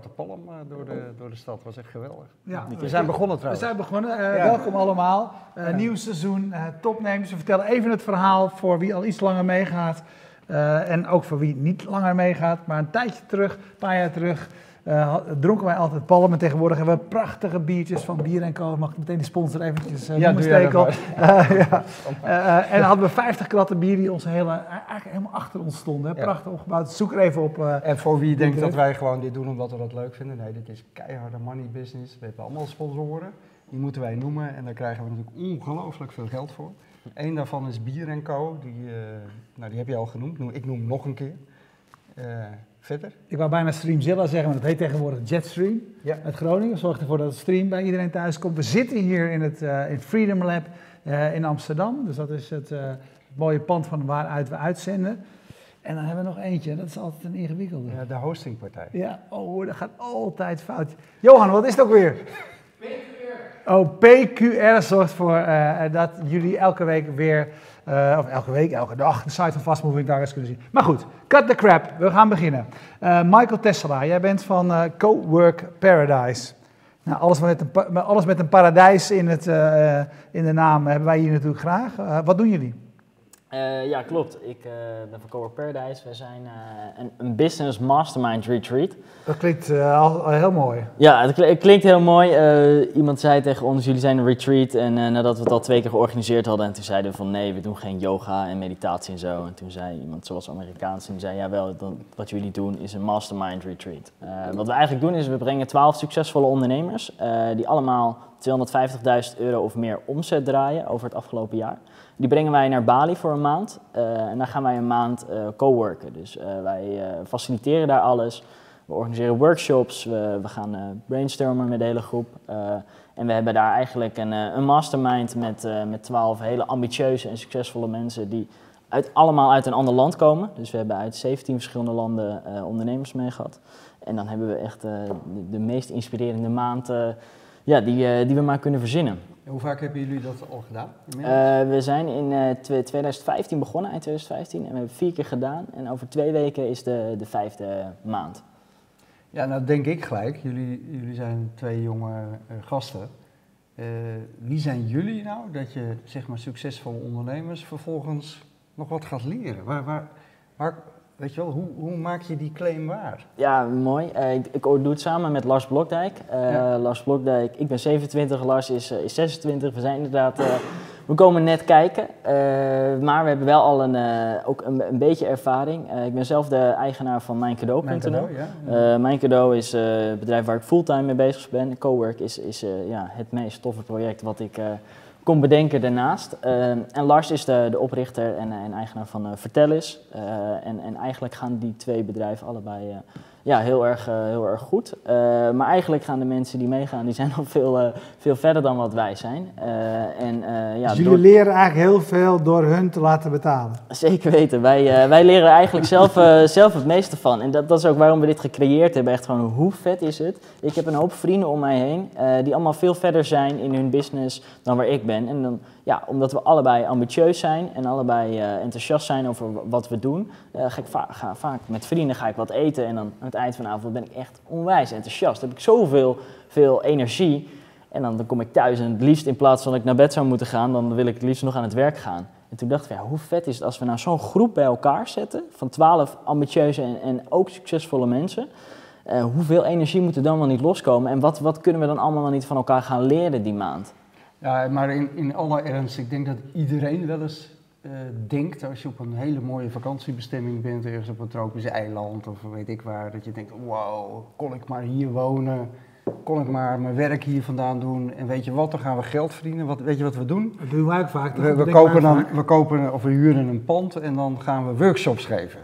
kratten palm eh, door de, door de stad, was echt geweldig. Ja, We zijn begonnen We trouwens. zijn begonnen. Eh, Ja. Welkom allemaal. Eh, Nieuw seizoen, eh, topnames. We vertellen even het verhaal voor wie al iets langer meegaat. En ook voor wie niet langer meegaat. Maar een tijdje terug, een paar jaar terug, eh, dronken wij altijd palm. En tegenwoordig hebben we prachtige biertjes van Bier en Co. Mag ik meteen de sponsor eventjes uh, Ja, jij dat Eh, ja. Eh, en dan hadden we 50 kratten bier die ons hele, eigenlijk helemaal achter ons stonden. hè. Prachtig opgebouwd. Zoek er even op. En voor wie denkt dat wij gewoon dit doen omdat we dat leuk vinden, nee, dit is keiharde money business. We hebben allemaal sponsoren, die moeten wij noemen en daar krijgen we natuurlijk ongelooflijk veel geld voor. Eén daarvan is Bier Co, die, nou, die heb je al genoemd, Noem- ik noem hem nog een keer. Verder? ik wou bijna Streamzilla zeggen, maar dat heet tegenwoordig Jetstream. Ja. uit Groningen. Zorgt ervoor dat het stream bij iedereen thuis komt. We zitten hier in het eh, in Freedom Lab eh, in Amsterdam. Dus dat is het, eh, het mooie pand van waaruit we uitzenden. En dan hebben we nog eentje. Dat is altijd een ingewikkelde. Ja, de hostingpartij. Ja, oh, dat gaat altijd fout. Johan, wat is het ook weer? PQR. Oh, PQR zorgt voor eh, dat jullie elke week weer, eh, of elke week, elke dag, de site van Fast Moving Targets kunnen zien. Maar goed, cut the crap. We gaan beginnen. Eh, Michael Tessela, jij bent van eh, Cowork Paradise. Nou, alles, met een, alles met een paradijs in, het, in de naam hebben wij hier natuurlijk graag. Wat doen jullie? Eh, ja, klopt. Ik eh, ben van Cowork Paradise. We zijn eh, een, een business mastermind retreat. Dat klinkt al, al heel mooi. Ja, het, kl- het klinkt heel mooi. Iemand zei tegen ons, jullie zijn een retreat. En nadat we het al twee keer georganiseerd hadden, en toen zeiden we van nee, we doen geen yoga en meditatie en zo. En toen zei iemand zoals Amerikaans, en die zei ja wel, dan, wat jullie doen is een mastermind retreat. Wat we eigenlijk doen is, we brengen twaalf succesvolle ondernemers, die allemaal 250.000 euro of meer omzet draaien over het afgelopen jaar. Die brengen wij naar Bali voor een maand. eh, en daar gaan wij een maand eh coworken. Dus eh, wij faciliteren daar alles. We organiseren workshops, we, we gaan brainstormen met de hele groep. en we hebben daar eigenlijk een, een mastermind met, met 12 hele ambitieuze en succesvolle mensen die uit, allemaal uit een ander land komen. Dus we hebben uit 17 verschillende landen ondernemers mee gehad. En dan hebben we echt de, de meest inspirerende maand eh, ja, die, eh, die we maar kunnen verzinnen. En hoe vaak hebben jullie dat al gedaan? Eh, we zijn in eh, twe- 2015 begonnen, eind 2015. En we hebben vier keer gedaan. En over twee weken is de, de vijfde maand. Ja, nou denk ik gelijk. Jullie, jullie zijn twee jonge eh, gasten. Eh, wie zijn jullie nou dat je zeg maar succesvolle ondernemers vervolgens nog wat gaat leren? Waar, waar, waar, weet je wel, hoe, hoe maak je die claim waar? Ja, mooi. Eh, ik, ik doe het samen met Lars Blokdijk. Eh, Ja. Lars Blokdijk, ik ben 27, Lars is, eh, is 26. We zijn inderdaad, we komen net kijken. Maar we hebben wel al een, ook een, een beetje ervaring. Ik ben zelf de eigenaar van mijncadeau.nl. Mijn cadeau, ja. Mijn cadeau is het bedrijf waar ik fulltime mee bezig ben. Cowork is, is ja, het meest toffe project wat ik kon bedenken daarnaast. Eh, en Lars is de, de oprichter en, en eigenaar van eh Vertellis. Eh, en, en eigenlijk gaan die twee bedrijven allebei eh, ja, heel, erg, eh, heel erg goed. Eh, maar eigenlijk gaan de mensen die meegaan, die zijn al veel, eh, veel verder dan wat wij zijn. En, ja, dus jullie door- leren eigenlijk heel veel door hun te laten betalen. Zeker weten. Wij, wij leren er eigenlijk zelf, zelf het meeste van. En dat, dat is ook waarom we dit gecreëerd hebben. Echt gewoon, hoe vet is het? Ik heb een hoop vrienden om mij heen die allemaal veel verder zijn in hun business dan waar ik ben. En dan, ja, omdat we allebei ambitieus zijn en allebei enthousiast zijn over wa- wat we doen, ga ik va- ga, vaak met vrienden ga ik wat eten. En dan het eind van de avond ben ik echt onwijs enthousiast. Dan heb ik zoveel veel energie. En dan, dan kom ik thuis en het liefst in plaats van dat ik naar bed zou moeten gaan, dan wil ik het liefst nog aan het werk gaan. En toen dachten we, ja, hoe vet is het als we nou zo'n groep bij elkaar zetten van twaalf ambitieuze en, en ook succesvolle mensen. Eh, hoeveel energie moet er dan wel niet loskomen en wat, wat kunnen we dan allemaal wel niet van elkaar gaan leren die maand? Ja, maar in, in alle ernst, ik denk dat iedereen wel eens eh, denkt als je op een hele mooie vakantiebestemming bent, ergens op een tropisch eiland of weet ik waar, dat je denkt, wow, kon ik maar hier wonen, kon ik maar mijn werk hier vandaan doen en weet je wat, dan gaan we geld verdienen. Wat, weet je wat we doen? Dat doen wij ook vaak. We, we kopen dan, we kopen of we huren een pand en dan gaan we workshops geven.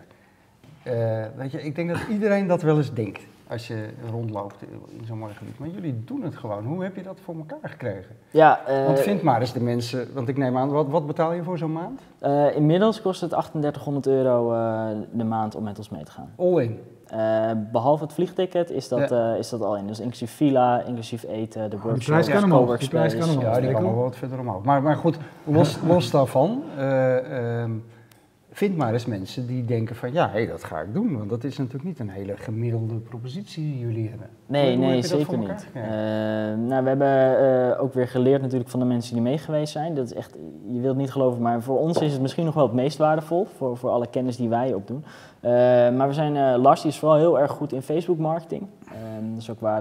Eh, weet je, ik denk dat iedereen dat wel eens denkt als je rondloopt in zo'n mooi gebied. Maar jullie doen het gewoon. Hoe heb je dat voor elkaar gekregen? Ja, eh, Want vind maar eens de mensen, want ik neem aan, wat, wat betaal je voor zo'n maand? eh, inmiddels kost het 3800 euro eh, de maand om met ons mee te gaan. All in. Eh, behalve het vliegticket is dat, eh, is dat al in. Dus inclusief villa, inclusief eten, de workshops, prijs kan omhoog, die coworkspace. prijs kan omhoog. Ja, die kan wel wat verder omhoog. Maar, maar goed, los, los daarvan, eh, ehm, vind maar eens mensen die denken van ja, hé, dat ga ik doen. Want dat is natuurlijk niet een hele gemiddelde propositie die jullie hebben. Nee, Hoe- nee, zeker niet. Eh, nou, we hebben eh, ook weer geleerd natuurlijk van de mensen die mee geweest zijn. Dat is echt, je wilt niet geloven, maar voor ons is het misschien nog wel het meest waardevol. Voor, voor alle kennis die wij opdoen. Eh, maar we zijn, Lars die is vooral heel erg goed in Facebook marketing. Dat is ook waar,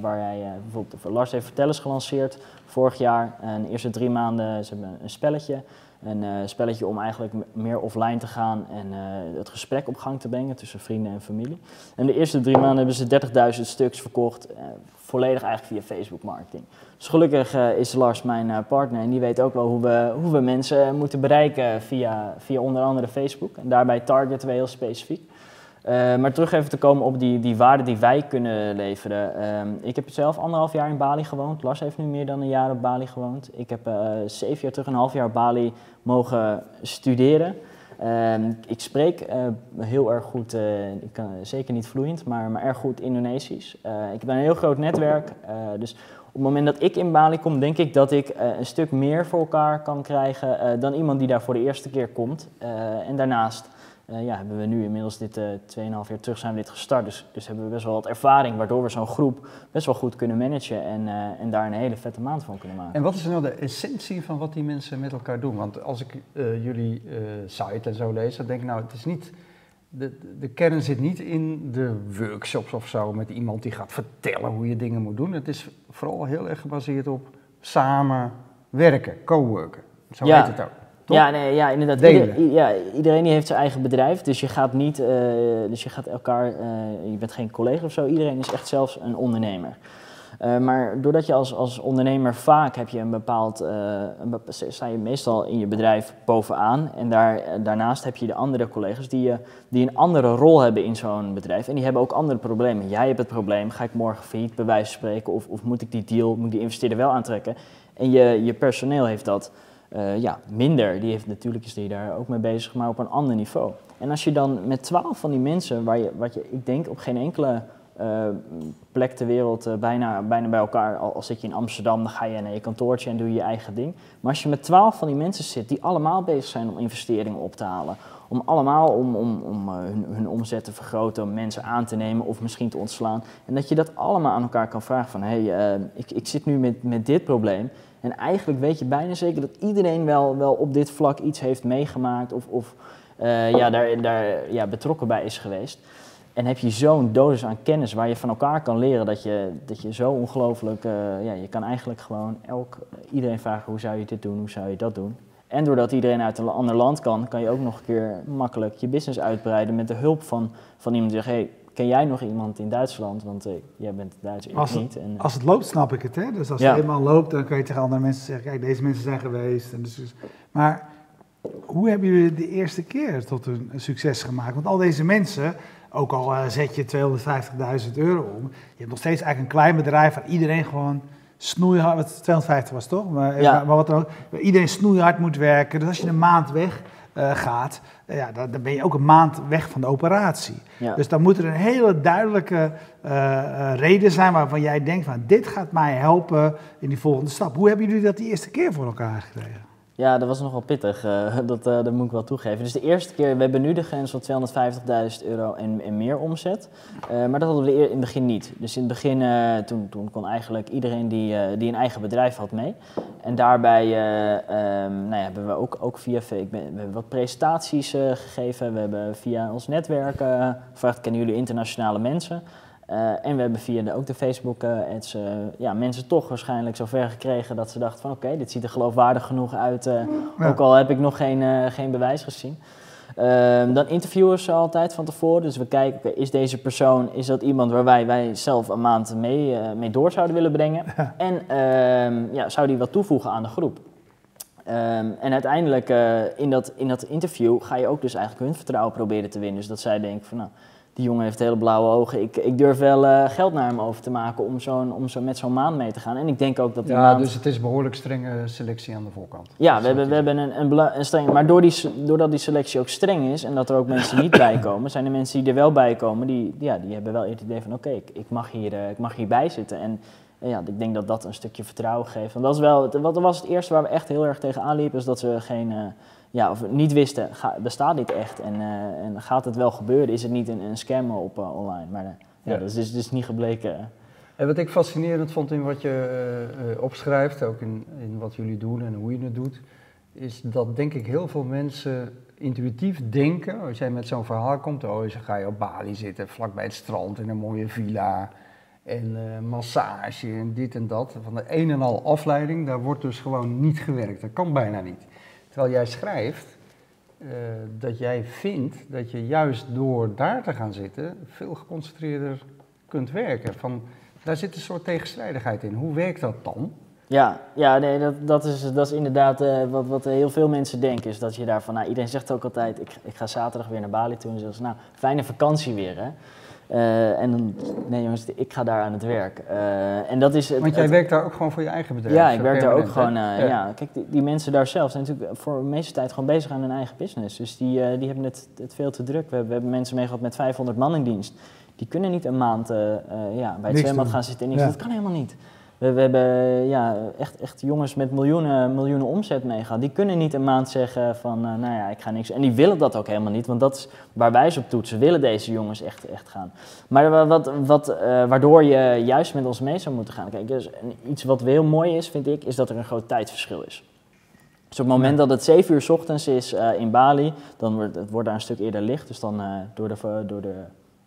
waar hij bijvoorbeeld, Lars heeft Vertellers gelanceerd vorig jaar. En de eerste drie maanden ze hebben een spelletje. Een eh, spelletje om eigenlijk meer offline te gaan en eh, het gesprek op gang te brengen tussen vrienden en familie. En de eerste drie maanden hebben ze 30.000 stuks verkocht, eh, volledig eigenlijk via Facebook marketing. Dus gelukkig is Lars mijn partner en die weet ook wel hoe we, hoe we mensen moeten bereiken via, via onder andere Facebook. En daarbij targeten we heel specifiek. Eh, maar terug even te komen op die, die waarde die wij kunnen leveren. Ehm, ik heb zelf anderhalf jaar in Bali gewoond. Lars heeft nu meer dan een jaar op Bali gewoond. Ik heb eh, zeven jaar terug een half jaar Bali mogen studeren. Ehm, ik spreek eh, heel erg goed, ik kan, zeker niet vloeiend, maar, maar erg goed Indonesisch. Ik heb een heel groot netwerk. dus op het moment dat ik in Bali kom, denk ik dat ik een stuk meer voor elkaar kan krijgen dan iemand die daar voor de eerste keer komt. En daarnaast eh, ja, hebben we nu inmiddels dit eh 2,5 jaar terug zijn we dit gestart. Dus, dus hebben we best wel wat ervaring, waardoor we zo'n groep best wel goed kunnen managen en, eh, en daar een hele vette maand van kunnen maken. En wat is nou de essentie van wat die mensen met elkaar doen? Want als ik jullie site en zo lees, dan denk ik nou, het is niet. De, de kern zit niet in de workshops of zo met iemand die gaat vertellen hoe je dingen moet doen. Het is vooral heel erg gebaseerd op samen werken, co-worken. Zo Ja. heet het ook. Ja, nee, ja, inderdaad. Ieder- ja, iedereen die heeft zijn eigen bedrijf, dus je gaat niet, eh, dus je gaat elkaar, eh, je bent geen collega of zo. Iedereen is echt zelfs een ondernemer. Eh, maar doordat je als, als ondernemer vaak heb je een bepaald, een bepa- sta je meestal in je bedrijf bovenaan. En daar, daarnaast heb je de andere collega's die, je, die een andere rol hebben in zo'n bedrijf. En die hebben ook andere problemen. Jij hebt het probleem, ga ik morgen failliet bij wijze van spreken? Of, of moet ik die deal, moet ik die investeerder wel aantrekken? En je, je personeel heeft dat eh, ja, minder. Die heeft natuurlijk is die daar ook mee bezig, maar op een ander niveau. En als je dan met twaalf van die mensen, waar je, wat je, ik denk op geen enkele eh, plek ter wereld eh, bijna, bijna bij elkaar, al, zit je in Amsterdam, dan ga je naar je kantoortje en doe je je eigen ding. Maar als je met twaalf van die mensen zit die allemaal bezig zijn om investeringen op te halen, om allemaal om, om, om hun, hun omzet te vergroten, om mensen aan te nemen of misschien te ontslaan. En dat je dat allemaal aan elkaar kan vragen van, hé, hey, ik, ik zit nu met, met dit probleem. En eigenlijk weet je bijna zeker dat iedereen wel, wel op dit vlak iets heeft meegemaakt of, of eh, ja, daar, daar ja, betrokken bij is geweest. En heb je zo'n dosis aan kennis waar je van elkaar kan leren dat je, dat je zo ongelooflijk, eh, ja, je kan eigenlijk gewoon elk, iedereen vragen hoe zou je dit doen, hoe zou je dat doen. En doordat iedereen uit een ander land kan, kan je ook nog een keer makkelijk je business uitbreiden met de hulp van, van iemand die zegt, hey, ken jij nog iemand in Duitsland? Want eh, jij bent Duits, ik Als het- niet. En, eh, Als het loopt, snap ik het. Hè? Dus als Ja. het helemaal loopt, dan kun je tegen andere mensen zeggen: kijk, deze mensen zijn geweest. En dus, dus- maar hoe hebben jullie de eerste keer tot een, succes gemaakt? Want al deze mensen, ook al eh, zet je 250.000 euro om, je hebt nog steeds eigenlijk een klein bedrijf waar iedereen gewoon snoeihard, wat 250 was toch? Maar, Ja. maar, wat dan ook, iedereen snoeihard moet werken. Dus als je een maand weg eh, gaat, eh, ja, dan, dan ben je ook een maand weg van de operatie. ja. Dus dan moet er een hele duidelijke eh, eh, reden zijn waarvan jij denkt van dit gaat mij helpen in die volgende stap. Hoe hebben jullie dat die eerste keer voor elkaar gekregen? Ja, dat was nogal pittig. eh, dat, eh, dat moet ik wel toegeven. Dus de eerste keer, we hebben nu de grens van 250.000 euro en, en meer omzet. Eh, maar dat hadden we in het begin niet. Dus in het begin, toen, toen kon eigenlijk iedereen die, die een eigen bedrijf had mee. En daarbij eh, ehm, nou ja, hebben we ook, ook via, ik we hebben wat presentaties gegeven. We hebben via ons netwerk gevraagd, kennen jullie internationale mensen? Eh, en we hebben via de, ook de Facebook-ads eh, ja, mensen toch waarschijnlijk zover gekregen dat ze dachten van oké, dit ziet er geloofwaardig genoeg uit, eh, Ja. ook al heb ik nog geen, eh, geen bewijs gezien. Ehm, dan interviewen ze altijd van tevoren, dus we kijken, is deze persoon, is dat iemand waar wij, wij zelf een maand mee, eh, mee door zouden willen brengen? En ehm, ja, zou die wat toevoegen aan de groep? Ehm, en uiteindelijk eh, in, dat, in dat interview ga je ook dus eigenlijk hun vertrouwen proberen te winnen. Dus dat zij denken van nou, die jongen heeft hele blauwe ogen. Ik, ik durf wel eh, geld naar hem over te maken om, zo'n, om zo met zo'n maand mee te gaan. En ik denk ook dat Ja, maand... dus het is behoorlijk strenge selectie aan de voorkant. Ja, we hebben, we hebben een, een, een streng. Maar door die, doordat die selectie ook streng is en dat er ook mensen niet bij komen, zijn er mensen die er wel bij komen, die, ja, die hebben wel het idee van: oké, ik, ik, mag hier, eh, ik mag hierbij zitten. En eh, ja, ik denk dat dat een stukje vertrouwen geeft. Want dat, is wel, dat was het eerste waar we echt heel erg tegen aanliepen, is dat ze geen, eh, ja, of niet wisten, ga, bestaat dit echt? En, eh, en gaat het wel gebeuren? Is het niet een, een scam op eh, online? Maar eh, ja, dat is dus, dus niet gebleken. En wat ik fascinerend vond in wat je opschrijft, ook in, in wat jullie doen en hoe je het doet, is dat denk ik heel veel mensen intuïtief denken, als jij met zo'n verhaal komt, oh, dan ga je op Bali zitten, vlakbij het strand in een mooie villa en eh, massage en dit en dat. Van de een en al afleiding, daar wordt dus gewoon niet gewerkt. Dat kan bijna niet. Terwijl jij schrijft eh, dat jij vindt dat je juist door daar te gaan zitten veel geconcentreerder kunt werken. Van, daar zit een soort tegenstrijdigheid in. Hoe werkt dat dan? Ja, ja nee, dat, dat, is, dat is inderdaad eh, wat, wat heel veel mensen denken. Is dat je daarvan, nou, iedereen zegt ook altijd, ik, ik ga zaterdag weer naar Bali toe. En ze, nou, fijne vakantie weer hè. Eh, en dan, nee jongens, ik ga daar aan het werk. Eh, en dat is het, Want jij het- werkt daar ook gewoon voor je eigen bedrijf. Ja, ik werk daar ook gewoon. eh, ja. kijk, die, die mensen daar zelf zijn natuurlijk voor de meeste tijd gewoon bezig aan hun eigen business. Dus die, die hebben het, het veel te druk. We, hebben- we hebben mensen mee gehad met 500 man in dienst. Die kunnen niet een maand ja, bij het Niks zwembad doen. gaan zitten en niks. Ja. Dat kan helemaal niet. We, we hebben ja, echt, echt jongens met miljoenen, miljoenen omzet meegaan. Die kunnen niet een maand zeggen van, eh, nou ja, ik ga niks. En die willen dat ook helemaal niet, want dat is waar wij ze op toetsen. Willen deze jongens echt, echt gaan. Maar wa- wat, wat, eh, waardoor je juist met ons mee zou moeten gaan. Kijk, dus iets wat heel mooi is, vind ik, is dat er een groot tijdsverschil is. Dus op het moment dat het 7 uur 's ochtends is eh, in Bali, dan wordt het wordt daar een stuk eerder licht. Dus dan door de, door de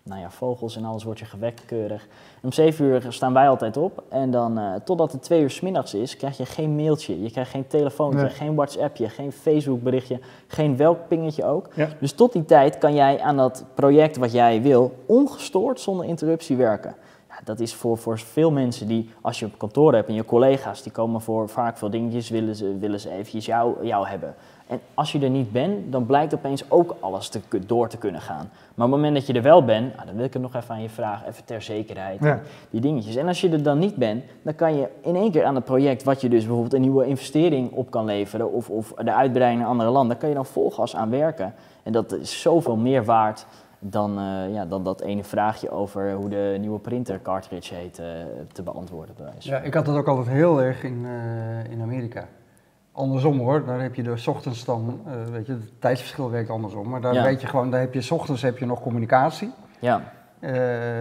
nou ja, vogels en alles word je gewekt keurig. En om 7 uur staan wij altijd op. En dan eh, totdat het 2 uur 's middags is, krijg je geen mailtje. Je krijgt geen telefoontje, Nee. geen WhatsAppje, geen Facebook berichtje, geen welk pingetje ook. Ja. Dus tot die tijd kan jij aan dat project wat jij wil, ongestoord, zonder interruptie werken. Ja, dat is voor, voor veel mensen die, als je op kantoor hebt en je collega's, die komen voor vaak veel dingetjes, willen ze, willen ze eventjes jou, jou hebben. En als je er niet bent, dan blijkt opeens ook alles te, door te kunnen gaan. Maar op het moment dat je er wel bent, nou, dan wil ik het nog even aan je vragen, even ter zekerheid, Ja. die dingetjes. En als je er dan niet bent, dan kan je in één keer aan het project, wat je dus bijvoorbeeld een nieuwe investering op kan leveren, of, of de uitbreiding naar andere landen, kan je dan vol gas aan werken. En dat is zoveel meer waard dan, eh, ja, dan dat ene vraagje over hoe de nieuwe printer cartridge heet eh, te beantwoorden. Ja, ik had dat ook altijd heel erg in, eh, in Amerika. Andersom hoor, daar heb je de ochtends dan, eh, weet je, het tijdsverschil werkt andersom. Maar daar Ja. weet je gewoon, daar heb je ochtends heb je nog communicatie. ja. Eh,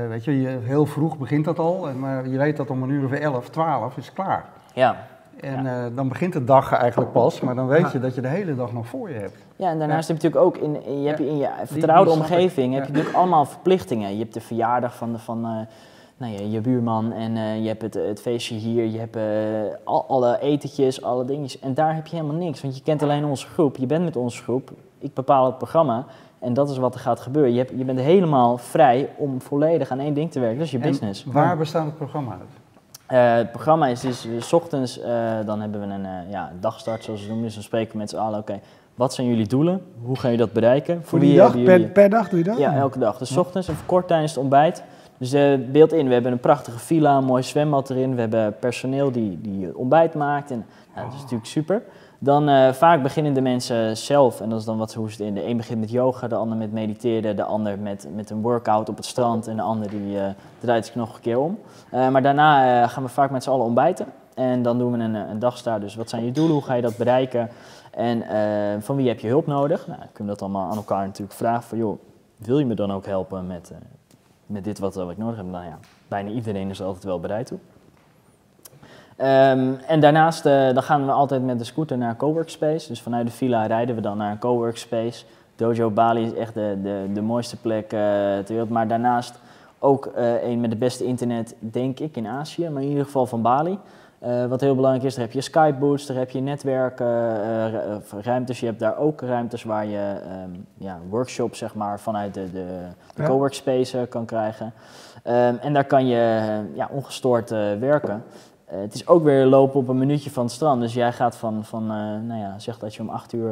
weet je, je, heel vroeg begint dat al, en, maar je weet dat om een uur of 11, 12 is klaar. Ja. En eh, dan begint de dag eigenlijk pas, maar dan weet Ja. je dat je de hele dag nog voor je hebt. Ja, en daarnaast heb je natuurlijk ook in, je hebt in je vertrouwde omgeving heb je natuurlijk allemaal verplichtingen. Je hebt de verjaardag van, de, van nou ja, je buurman en eh, je hebt het, het feestje hier, je hebt eh, al, alle etentjes, alle dingetjes. En daar heb je helemaal niks, want je kent alleen onze groep, je bent met onze groep, ik bepaal het programma en dat is wat er gaat gebeuren. Je, hebt, je bent helemaal vrij om volledig aan één ding te werken, dat is je En business. waar bestaat het programma uit? Eh, het programma is dus 's ochtends, dan hebben we een ja, dagstart zoals we noemen. Dus dan spreken we met z'n allen, oké, wat zijn jullie doelen? Hoe ga je dat bereiken? Voor die dag, per, jullie- per dag doe je dat? Ja, elke dag. Dus 's ochtends even kort tijdens het ontbijt. Dus eh, beeld in, we hebben een prachtige villa, een mooi zwembad erin. We hebben personeel die, die ontbijt maakt. En, nou, dat is natuurlijk super. Dan eh, vaak beginnen de mensen zelf, en dat is dan wat, hoe ze het in. De een begint met yoga, de ander met mediteren, de ander met, met een workout op het strand en de ander die eh, draait zich nog een keer om. Maar daarna gaan we vaak met z'n allen ontbijten. En dan doen we een, een dagstaart. Dus wat zijn je doelen? Hoe ga je dat bereiken? En van wie heb je hulp nodig? Nou, kunnen we dat allemaal aan elkaar natuurlijk vragen. Van, joh, wil je me dan ook helpen met, met dit wat, wat ik nodig heb? Nou ja, bijna iedereen is er altijd wel bereid toe. Ehm, en daarnaast eh, dan gaan we altijd met de scooter naar een coworkspace. Dus vanuit de villa rijden we dan naar een coworkspace. Dojo Bali is echt de, de, de mooiste plek eh, ter wereld. Maar daarnaast ook eh, een met de beste internet, denk ik, in Azië. Maar in ieder geval van Bali. Eh, wat heel belangrijk is, daar heb je Skype booths, daar heb je netwerken, eh, ruimtes. Je hebt daar ook ruimtes waar je ehm, ja, workshops zeg maar, vanuit de, de, de Ja. coworkspace eh, kan krijgen. Ehm, en daar kan je ja, ongestoord werken. Het is ook weer lopen op een minuutje van het strand. Dus jij gaat van, van nou ja, zeg dat je om acht uur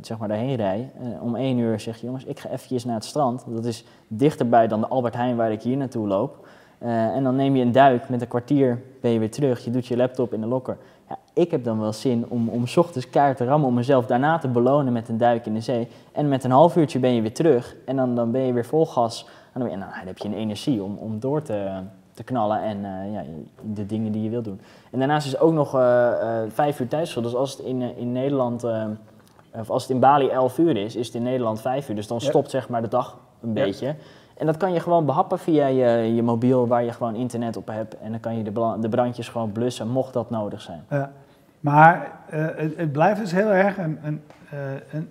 zeg maar daarheen rijdt. Om één uur zeg je, jongens, ik ga eventjes naar het strand. Dat is dichterbij dan de Albert Heijn waar ik hier naartoe loop. Eh, en dan neem je een duik, met een kwartier ben je weer terug. Je doet je laptop in de lokker. Ja, ik heb dan wel zin om, om 's ochtends kaart te rammen om mezelf daarna te belonen met een duik in de zee. En met een half uurtje ben je weer terug. En dan, dan ben je weer vol gas. En dan, en dan heb je een energie om, om door te, te knallen en eh, ja, de dingen die je wilt doen. En daarnaast is ook nog eh, vijf uur tijdsverschil. Dus als het in, in Nederland of als het in Bali 11 uur is, is het in Nederland 5 uur. Dus dan Ja. stopt zeg maar de dag een Ja. beetje. En dat kan je gewoon behappen via je, je mobiel waar je gewoon internet op hebt. En dan kan je de, de brandjes gewoon blussen, mocht dat nodig zijn. Ja. Maar eh, het, het blijft dus heel erg een, een, eh, een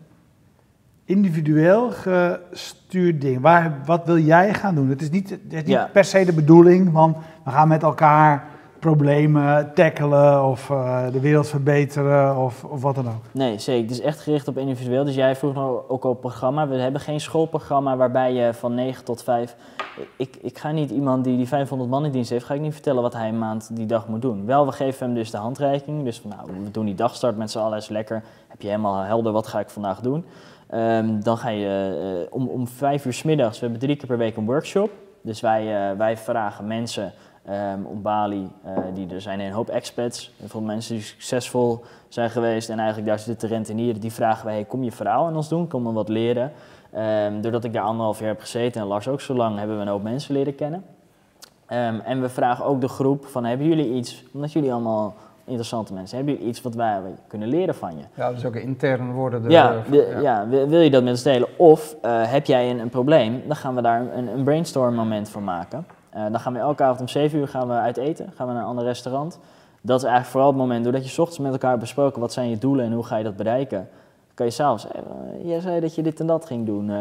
individueel gestuurd ding. Waar, wat wil jij gaan doen? Het is niet, het is niet Ja. per se de bedoeling van we gaan met elkaar problemen tackelen of eh, de wereld verbeteren of, of wat dan ook. Nee, zeker. Het is echt gericht op individueel. Dus jij vroeg nou ook op programma. We hebben geen schoolprogramma waarbij je van 9 tot 5... Ik, ik ga niet iemand die die 500 man in dienst heeft, ga ik niet vertellen wat hij een maand die dag moet doen. Wel, we geven hem dus de handreiking. Dus van, nou, we doen die dagstart met z'n allen, is lekker. Heb je helemaal helder, wat ga ik vandaag doen? Ehm, dan ga je eh, om, om vijf uur 's middags, we hebben drie keer per week een workshop. Dus wij, eh, wij vragen mensen ehm, op Bali, eh, die, er zijn een hoop expats, heel veel mensen die succesvol zijn geweest en eigenlijk daar zitten te rentenieren, die vragen wij, hey, kom je verhaal aan ons doen, kom maar wat leren. Ehm, doordat ik daar anderhalf jaar heb gezeten en Lars ook zo lang, hebben we een hoop mensen leren kennen. Ehm, en we vragen ook de groep van, hebben jullie iets, omdat jullie allemaal interessante mensen, hebben jullie iets wat wij kunnen leren van je? Ja, dus ook intern worden. De, Ja, wil, ja. wil, wil je dat met ons delen? Of eh, heb jij een, een probleem? Dan gaan we daar een, een brainstorm moment voor maken. Eh, dan gaan we elke avond om 7 uur gaan we uit eten. Gaan we naar een ander restaurant. Dat is eigenlijk vooral het moment, doordat je 's ochtends met elkaar hebt besproken wat zijn je doelen en hoe ga je dat bereiken. Dan kan je s'avonds, eh, jij zei dat je dit en dat ging doen. Eh,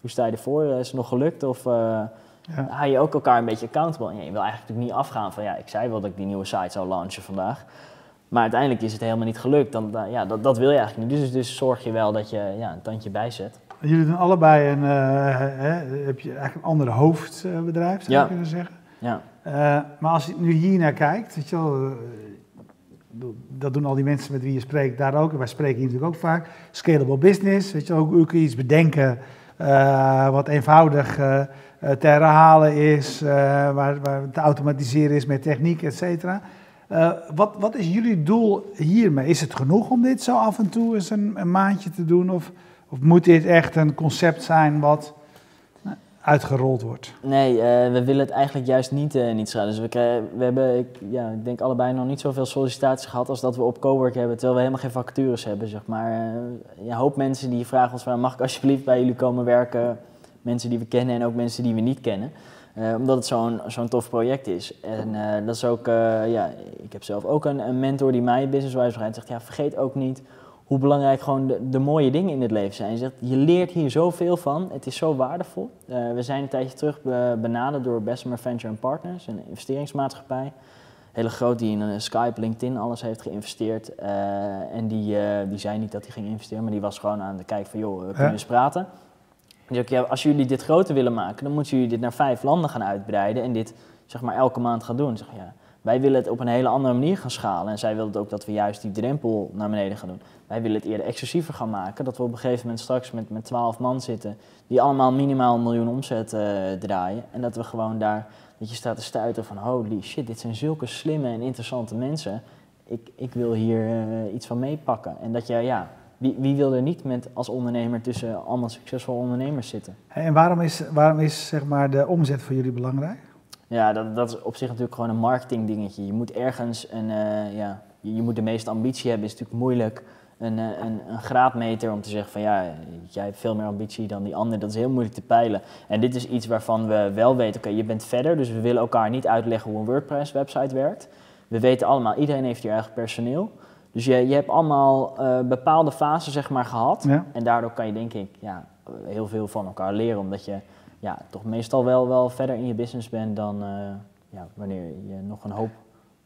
hoe sta je ervoor? Is het nog gelukt? Of Ja. hou je ook elkaar een beetje accountable? En je wil eigenlijk natuurlijk niet afgaan van ja, ik zei wel dat ik die nieuwe site zou launchen vandaag. Maar uiteindelijk is het helemaal niet gelukt. Dan, dan- ja, dat, dat wil je eigenlijk niet. Dus, dus zorg je wel dat je ja, een tandje bijzet. Jullie doen allebei een, eh, hè, heb je eigenlijk een ander hoofdbedrijf, zou je Ja. kunnen zeggen. Ja. Eh, maar als je nu hier naar kijkt, weet je wel, eh, dat doen al die mensen met wie je spreekt daar ook. En wij spreken hier natuurlijk ook vaak. Scalable business, weet je wel, ook, ook iets bedenken wat eenvoudig eh, te herhalen is, waar, waar te automatiseren is met techniek, et cetera. Wat, wat is jullie doel hiermee? Is het genoeg om dit zo af en toe eens een, een maandje te doen? Of, of moet dit echt een concept zijn wat uitgerold wordt? Nee, eh, we willen het eigenlijk juist niet, eh niet schrijven. Dus we, we hebben, ik, ja, ik denk allebei nog niet zoveel sollicitaties gehad als dat we op Cowork hebben, terwijl we helemaal geen vacatures hebben, zeg maar. Ja, een hoop mensen die vragen ons van, mag ik alsjeblieft bij jullie komen werken? Mensen die we kennen en ook mensen die we niet kennen. Omdat het zo'n zo'n tof project is. En dat is ook, ja, ik heb zelf ook een, een mentor die mij businesswise rijdt. Zegt, ja, vergeet ook niet hoe belangrijk gewoon de, de mooie dingen in het leven zijn. Je zegt, je leert hier zoveel van. Het is zo waardevol. Eh, we zijn een tijdje terug be- benaderd door Bessemer Venture Partners, een investeringsmaatschappij. Hele groot die in eh, Skype, LinkedIn, alles heeft geïnvesteerd. Eh, en die, die zei niet dat hij ging investeren, maar die was gewoon aan het kijken van, joh, we kunnen Ja. eens praten. Die zei ook, ja, als jullie dit groter willen maken, dan moeten jullie dit naar vijf landen gaan uitbreiden en dit zeg maar elke maand gaan doen. Zeg, ja, wij willen het op een hele andere manier gaan schalen en zij wilden ook dat we juist die drempel naar beneden gaan doen. Wij willen het eerder exclusiever gaan maken, dat we op een gegeven moment straks met, met 12 man zitten die allemaal minimaal een miljoen omzet eh, draaien en dat we gewoon daar, dat je staat te stuiten van holy shit, dit zijn zulke slimme en interessante mensen. Ik, ik wil hier eh, iets van meepakken. En dat je, ja, wie, wie wil er niet met als ondernemer tussen allemaal succesvolle ondernemers zitten? En waarom is, waarom is zeg maar, de omzet voor jullie belangrijk? Ja, dat, dat is op zich natuurlijk gewoon een marketing dingetje. Je moet ergens een, eh, ja, je, je moet de meeste ambitie hebben, is natuurlijk moeilijk. Een, eh, een, een graadmeter om te zeggen van ja, jij hebt veel meer ambitie dan die ander. Dat is heel moeilijk te peilen. En dit is iets waarvan we wel weten, oké, je bent verder. Dus we willen elkaar niet uitleggen hoe een WordPress website werkt. We weten allemaal, iedereen heeft hier eigen personeel. Dus je, je hebt allemaal eh, bepaalde fasen zeg maar gehad. Ja. En daardoor kan je denk ik ja, heel veel van elkaar leren. Omdat je ja, toch meestal wel, wel verder in je business bent dan eh, ja, wanneer je nog een hoop...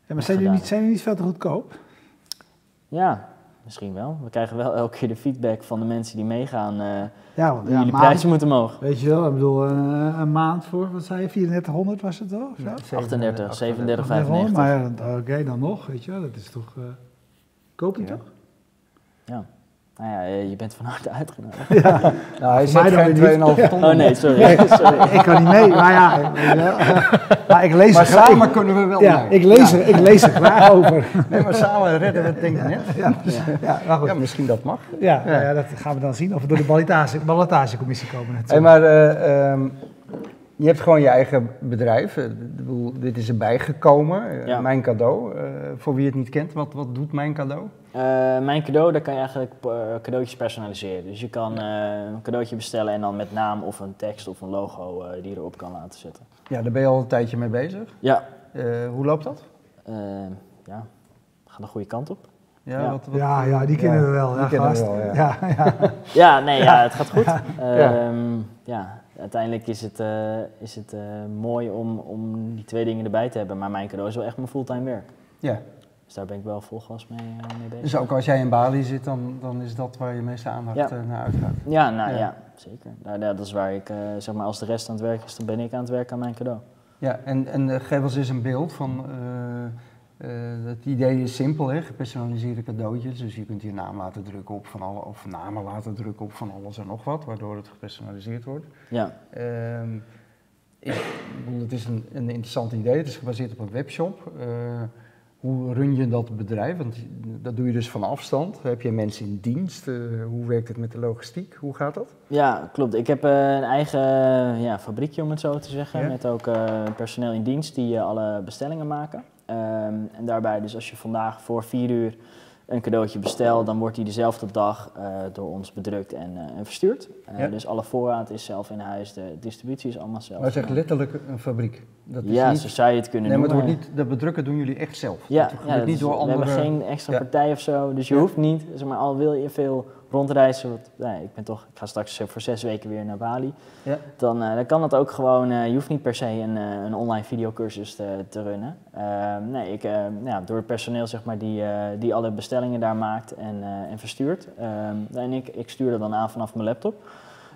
Ja, maar zijn jullie, gedaan. niet, zijn niet veel te goedkoop? Ja, misschien wel. We krijgen wel elke keer de feedback van de mensen die meegaan. eh Ja, want hoe ja, prijzen moeten omhoog. Weet je wel, ik bedoel, een, een maand voor, wat zei je, 3400 was het toch? Zo? 38, 37, 3800, 95. Maar ja, dan- oké, dan nog, weet je wel, dat is toch... eh koop je Ja. toch? Ja. Nou ja, eh, je bent van harte uitgenodigd. Nou, hij dan geen weer niet. 2,5 ton. Oh nee, sorry. sorry. Ik kan niet mee, maar ja, maar ik lees Maar er graag- samen ik- kunnen we wel Ja, mee. ik lees, er, ik lees er graag over. Nee, maar samen redden we het denk ik net. Ja, ja, maar goed. Ja, misschien dat mag. Ja, nou ja, dat gaan we dan zien of we door de ballotage, ballotagecommissie komen Hey, natuurlijk. maar eh, ehm, je hebt gewoon je eigen bedrijf. Eh, ik bedoel, dit is erbij gekomen. Eh, Ja. Mijn cadeau eh, voor wie het niet kent, wat, wat doet mijn cadeau? Eh, mijn cadeau, daar kan je eigenlijk eh, cadeautjes personaliseren. Dus je kan eh, een cadeautje bestellen en dan met naam of een tekst of een logo eh, die je erop kan laten zetten. Ja, daar ben je al een tijdje mee bezig. Ja, Eh, hoe loopt dat? ja, gaat de goede kant op. Ja, Ja. Wat, wat- Ja, ja, die kennen ja, we wel. die ja, kennen we wel, ja. ja. Ja, Ja, nee, ja, het gaat goed. Ehm, ja, uiteindelijk is het, eh, is het eh, mooi om, om die twee dingen erbij te hebben. Maar mijn cadeau is wel echt mijn fulltime werk. ja. Dus daar ben ik wel vol gas mee, eh, mee bezig. Dus ook als jij in Bali zit, dan, dan is dat waar je meeste aandacht Ja. naar uitgaat. Ja, nou Ja. ja, zeker. Nou, ja, dat is waar ik, zeg maar, als de rest aan het werk is, dan ben ik aan het werken aan mijn cadeau. Ja, en, en geef ons eens een beeld van. Eh, het idee is simpel, hè? gepersonaliseerde cadeautjes. Dus je kunt je naam laten drukken op van alle, of namen laten drukken op van alles en nog wat, waardoor het gepersonaliseerd wordt. Ja, Ehm, ik bedoel, het is een, een interessant idee. Het is gebaseerd op een webshop. Eh, hoe run je dat bedrijf? Want dat doe je dus van afstand. Heb je mensen in dienst? Eh, hoe werkt het met de logistiek? Hoe gaat dat? ja klopt. Ik heb eh, een eigen ja, fabriekje, om het zo te zeggen. Ja. Met ook personeel in dienst die alle bestellingen maken. Ehm, en daarbij, dus als je vandaag voor vier uur een cadeautje bestelt, dan wordt die dezelfde dag eh, door ons bedrukt en, eh, en verstuurd. Eh, Ja. Dus alle voorraad is zelf in huis, de distributie is allemaal zelf. Maar zeg letterlijk een fabriek. Dat is ja, niet, zo zou je het kunnen nee, maar het wordt niet, dat bedrukken doen jullie echt zelf. Ja, dat ja dat niet is- door we andere... hebben geen extra Ja. partij of zo. Dus je Ja. hoeft niet, zeg maar, al wil je veel rondreizen. Want, nee, ik ben toch, ik ga straks eh, voor zes weken weer naar Bali. Ja. Dan, eh, dan kan het ook gewoon, eh, je hoeft niet per se een, eh, een online videocursus te, te runnen. Ehm, nee, ik, eh, ja, door het personeel zeg maar, die, eh, die alle bestellingen daar maakt en, eh, en verstuurt. Ehm, en ik, ik stuur dat dan aan vanaf mijn laptop.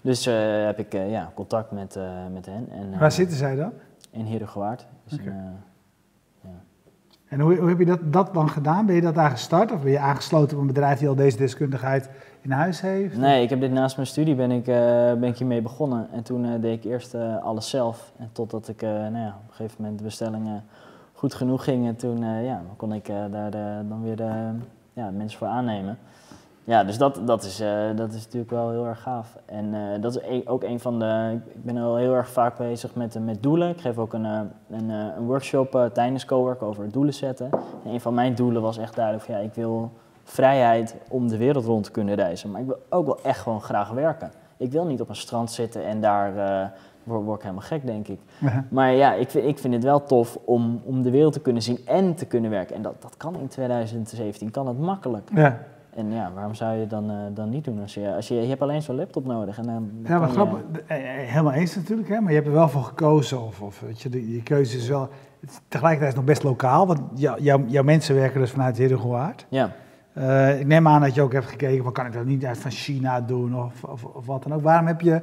Dus eh, heb ik eh, ja, contact met, eh, met hen. En, eh, Waar zitten zij dan? In Herengewaard. Dus een, eh, En hoe, hoe heb je dat, dat dan gedaan? Ben je dat daar gestart? Of ben je aangesloten op een bedrijf die al deze deskundigheid in huis heeft? Nee, ik heb dit naast mijn studie ben ik, eh, ben ik hiermee begonnen. En toen eh, deed ik eerst alles zelf. En totdat ik nou ja, op een gegeven moment de bestellingen goed genoeg gingen, toen ja, kon ik daar dan weer de, ja, mensen voor aannemen. Ja, dus dat, dat, is, eh, dat is natuurlijk wel heel erg gaaf. En eh, dat is een- ook een van de. Ik ben al heel erg vaak bezig met, eh, met doelen. Ik geef ook een, een, een workshop tijdens Cowork over doelen zetten. En een van mijn doelen was echt duidelijk: van, ja, ik wil vrijheid om de wereld rond te kunnen reizen. Maar ik wil ook wel echt gewoon graag werken. Ik wil niet op een strand zitten en daar word, word ik helemaal gek, denk ik. Maar ja, ik vind, ik vind het wel tof om, om de wereld te kunnen zien en te kunnen werken. En dat, dat kan in 2017, kan dat makkelijk. Ja, En ja, waarom zou je het dan, eh, dan niet doen? Als je, als je, je hebt alleen zo'n laptop nodig. En dan, ja maar grappig. Eh, eh, Helemaal eens natuurlijk, hè? maar je hebt er wel voor gekozen. Of, of weet je, de, je keuze is wel... het is tegelijkertijd nog best lokaal, want jou, jou- jouw mensen werken dus vanuit Herengewaard. Je, ja, ik neem aan dat je ook hebt gekeken, van, kan ik dat niet uit van China doen of, of, of wat dan ook. Waarom heb je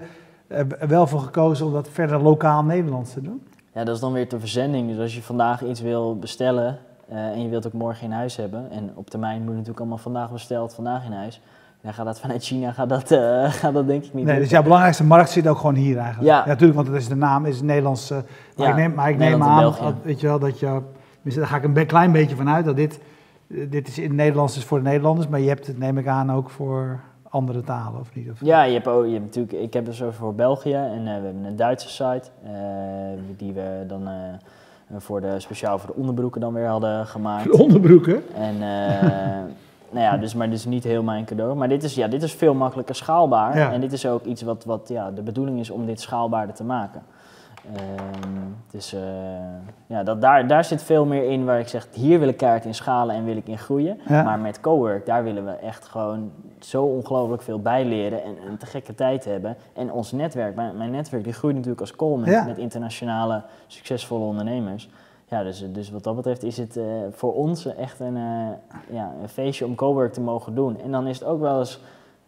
er wel voor gekozen om dat verder lokaal Nederlands te doen? ja, dat is dan weer de verzending. Dus als je vandaag iets wil bestellen eh, en je wilt ook morgen in huis hebben. En op termijn moet het natuurlijk allemaal vandaag besteld, vandaag in huis. Dan gaat dat vanuit China, gaat dat, gaat dat denk ik niet Nee, lukken. dus jouw belangrijkste markt zit ook gewoon hier eigenlijk. Ja. natuurlijk, want dat is de naam, is Nederlands. eh, maar Ja, ik neem, maar ik neem aan, dat- weet je wel, dat je, dus daar ga ik een klein beetje van uit, dat dit, dit is in het Nederlands is voor de Nederlanders, maar je hebt het, neem ik aan, ook voor andere talen, of niet? Of, Ja, je hebt ook, je hebt natuurlijk, ik heb dus over voor België en we hebben een Duitse site die we dan voor de, speciaal voor de onderbroeken dan weer hadden gemaakt. De onderbroeken? En eh, nou ja, dus, maar dit is niet heel mijn cadeau. Maar dit is, ja, dit is veel makkelijker schaalbaar. Ja. En dit is ook iets wat, wat ja, de bedoeling is om dit schaalbaarder te maken. Ehm, dus eh, ja, dat, daar, daar zit veel meer in waar ik zeg, hier wil ik kaart in schalen en wil ik in groeien. Ja. Maar met Cowork, daar willen we echt gewoon zo ongelooflijk veel bij leren en een te gekke tijd hebben. En ons netwerk, mijn, mijn netwerk, die groeit natuurlijk als kool met, Ja. met internationale succesvolle ondernemers. Ja, dus, dus wat dat betreft is het eh, voor ons echt een, eh, ja, een feestje om Cowork te mogen doen. En dan is het ook wel eens,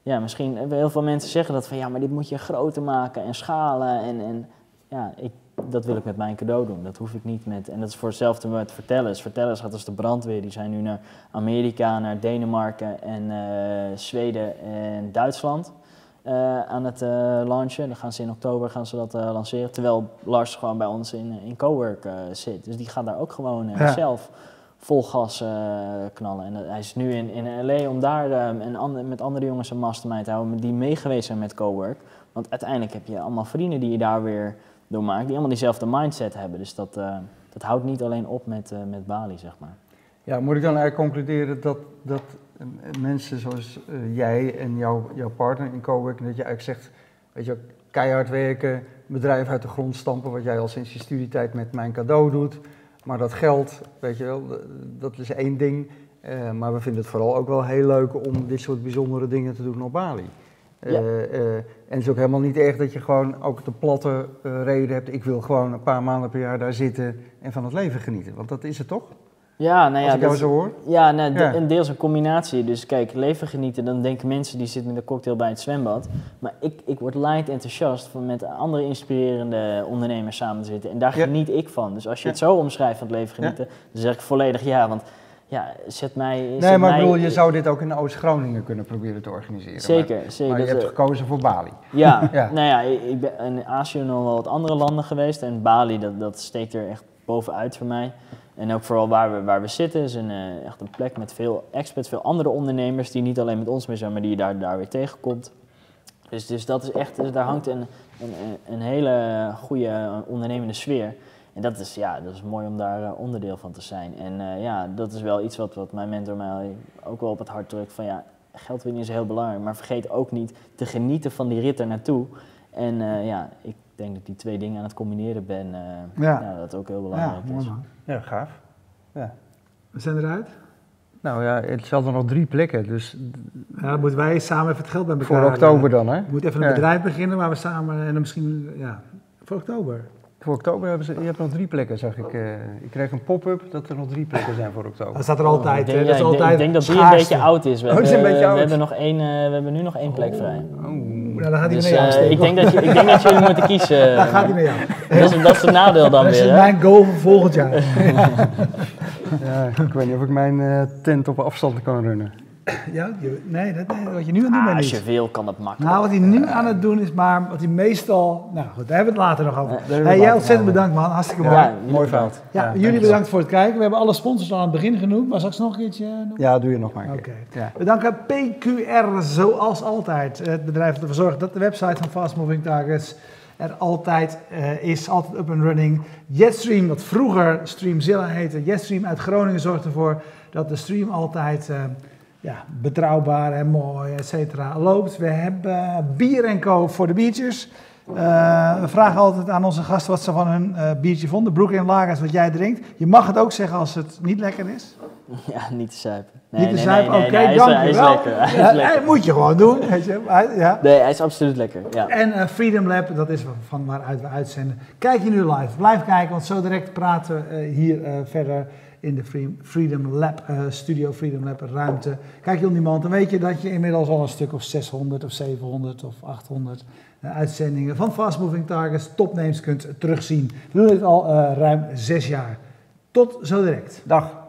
ja, misschien heel veel mensen zeggen dat van ja, maar dit moet je groter maken en schalen. En, en ja, ik, dat wil ik met mijn cadeau doen. Dat hoef ik niet met, en dat is voor hetzelfde met vertellers. Vertellers gaat als de brandweer, die zijn nu naar Amerika, naar Denemarken en eh, Zweden en Duitsland. eh, aan het eh, launchen. Dan gaan ze in oktober gaan ze dat lanceren. Terwijl Lars gewoon bij ons in, in Cowork zit. Dus die gaat daar ook gewoon Ja. zelf vol gas knallen. En hij is nu in, in LA om daar eh, een ander, met andere jongens een mastermind te houden die meegeweest zijn met Cowork. Want uiteindelijk heb je allemaal vrienden die je daar weer door maakt, die allemaal diezelfde mindset hebben. Dus dat, eh, dat houdt niet alleen op met, eh, met Bali, zeg maar. Ja, moet ik dan eigenlijk concluderen dat, dat mensen zoals eh, jij en jouw, jouw partner in coworking, dat je eigenlijk zegt, weet je, keihard werken, bedrijf uit de grond stampen, wat jij al sinds je studietijd met mijn cadeau doet. Maar dat geld, weet je wel, dat is één ding. Maar we vinden het vooral ook wel heel leuk om dit soort bijzondere dingen te doen op Bali. Eh, Ja. eh, en het is ook helemaal niet erg dat je gewoon ook de platte eh, reden hebt. Ik wil gewoon een paar maanden per jaar daar zitten en van het leven genieten. Want dat is het toch? Ja, nou ja, Als ik jou dat- zo hoor. Ja, nou, Ja. een deels een combinatie. Dus kijk, leven genieten, dan denken mensen die zitten met een cocktail bij het zwembad. Maar ik, ik word light enthousiast van met andere inspirerende ondernemers samen te zitten. En daar Ja. geniet ik van. Dus als je Ja. het zo omschrijft van het leven genieten, dan zeg ik volledig ja. Want ja, zet mij... Nee, zet maar ik bedoel, je zou dit ook in Oost-Groningen kunnen proberen te organiseren. Zeker, Maar, zeker. maar je hebt eh, gekozen voor Bali. Ja, Ja. nou ja, ik ben in Azië nog wel wat andere landen geweest en Bali, dat, dat steekt er echt bovenuit voor mij. En ook vooral waar we, waar we zitten, is een, eh, echt een plek met veel experts, veel andere ondernemers die niet alleen met ons mee zijn, maar die je daar, daar weer tegenkomt. Dus, dus dat is echt, dus daar hangt een, een- een hele goede ondernemende sfeer. En dat is, ja, dat is mooi om daar eh, onderdeel van te zijn. En eh, ja, dat is wel iets wat, wat mijn mentor mij ook wel op het hart drukt. Van ja, geld winnen is heel belangrijk, maar vergeet ook niet te genieten van die rit er naartoe. En eh, ja, ik denk dat ik die twee dingen aan het combineren ben. eh, Ja. ja. dat ook heel Ja, belangrijk mooi is. man. Ja, gaaf. Ja. We zijn eruit. Nou ja, het zijn er nog drie plekken, dus Ja, dan moeten wij samen even het geld bij elkaar voor oktober dan hè? We moeten even een Ja. bedrijf beginnen waar we samen en dan misschien, ja, voor oktober. Voor oktober hebben ze, je hebt nog drie plekken, zag ik. eh, ik kreeg een pop-up dat er nog drie plekken zijn voor oktober. Dat staat er altijd. Ik denk, hè. ja, dat is ik denk- altijd ik denk dat die een beetje oud is. We, Oh, is hebben, een beetje we oud. hebben, nog één, eh, we hebben nu nog één plek vrij. Oh. Nou, dan gaat hij Dus mee eh, ik, denk dat je, ik denk dat jullie moeten kiezen. Dan gaat hij met jou. dat, is, dat is het nadeel dan Dat is weer. Hè? mijn goal voor volgend jaar. Ja, ik weet niet of ik mijn tent op afstand kan runnen. Ja, nee, dat, nee, wat je nu aan het doen Ah, bent als niet. je wil, kan dat makkelijk. Nou, wat hij nu aan het doen is, maar wat hij meestal... Nou goed, daar hebben we het later nog over. Ja, Hey, het jij ontzettend bedankt man, hartstikke mooi. Ja, Mooi fout. Ja, jullie bedankt voor het kijken. We hebben alle sponsors al aan het begin genoemd, maar straks nog een keertje noemen? Ja, doe je nog maar een Oké. keer. Ja. We danken PQR zoals altijd. Het bedrijf dat ervoor zorgt dat de website van Fast Moving Targets er altijd eh, is, altijd up and running. Jetstream, wat vroeger Streamzilla heette, Jetstream uit Groningen zorgt ervoor dat de stream altijd eh, ja, betrouwbaar en mooi, et cetera, loopt. We hebben bier en co voor de biertjes. Eh, we vragen altijd aan onze gasten wat ze van hun eh, biertje vonden. Broek en lagers, wat jij drinkt. Je mag het ook zeggen als het niet lekker is. Ja, niet te zuipen. Niet te zuipen, oké, hij is- dank hij is wel. lekker. Hij is Ja, lekker. dat moet je gewoon doen, weet je. Maar, ja. Nee, hij is absoluut lekker. Ja. En eh, Freedom Lab, dat is van waaruit we uitzenden. Kijk je nu live, blijf kijken, want zo direct praten we eh, hier eh, verder in de Free- Freedom Lab, eh, Studio Freedom Lab ruimte. Kijk je on demand, dan weet je dat je inmiddels al een stuk of 600 of 700 of 800 eh, uitzendingen van Fast Moving Targets, topnames kunt terugzien. We doen dit al eh, ruim zes jaar. Tot zo direct. Dag.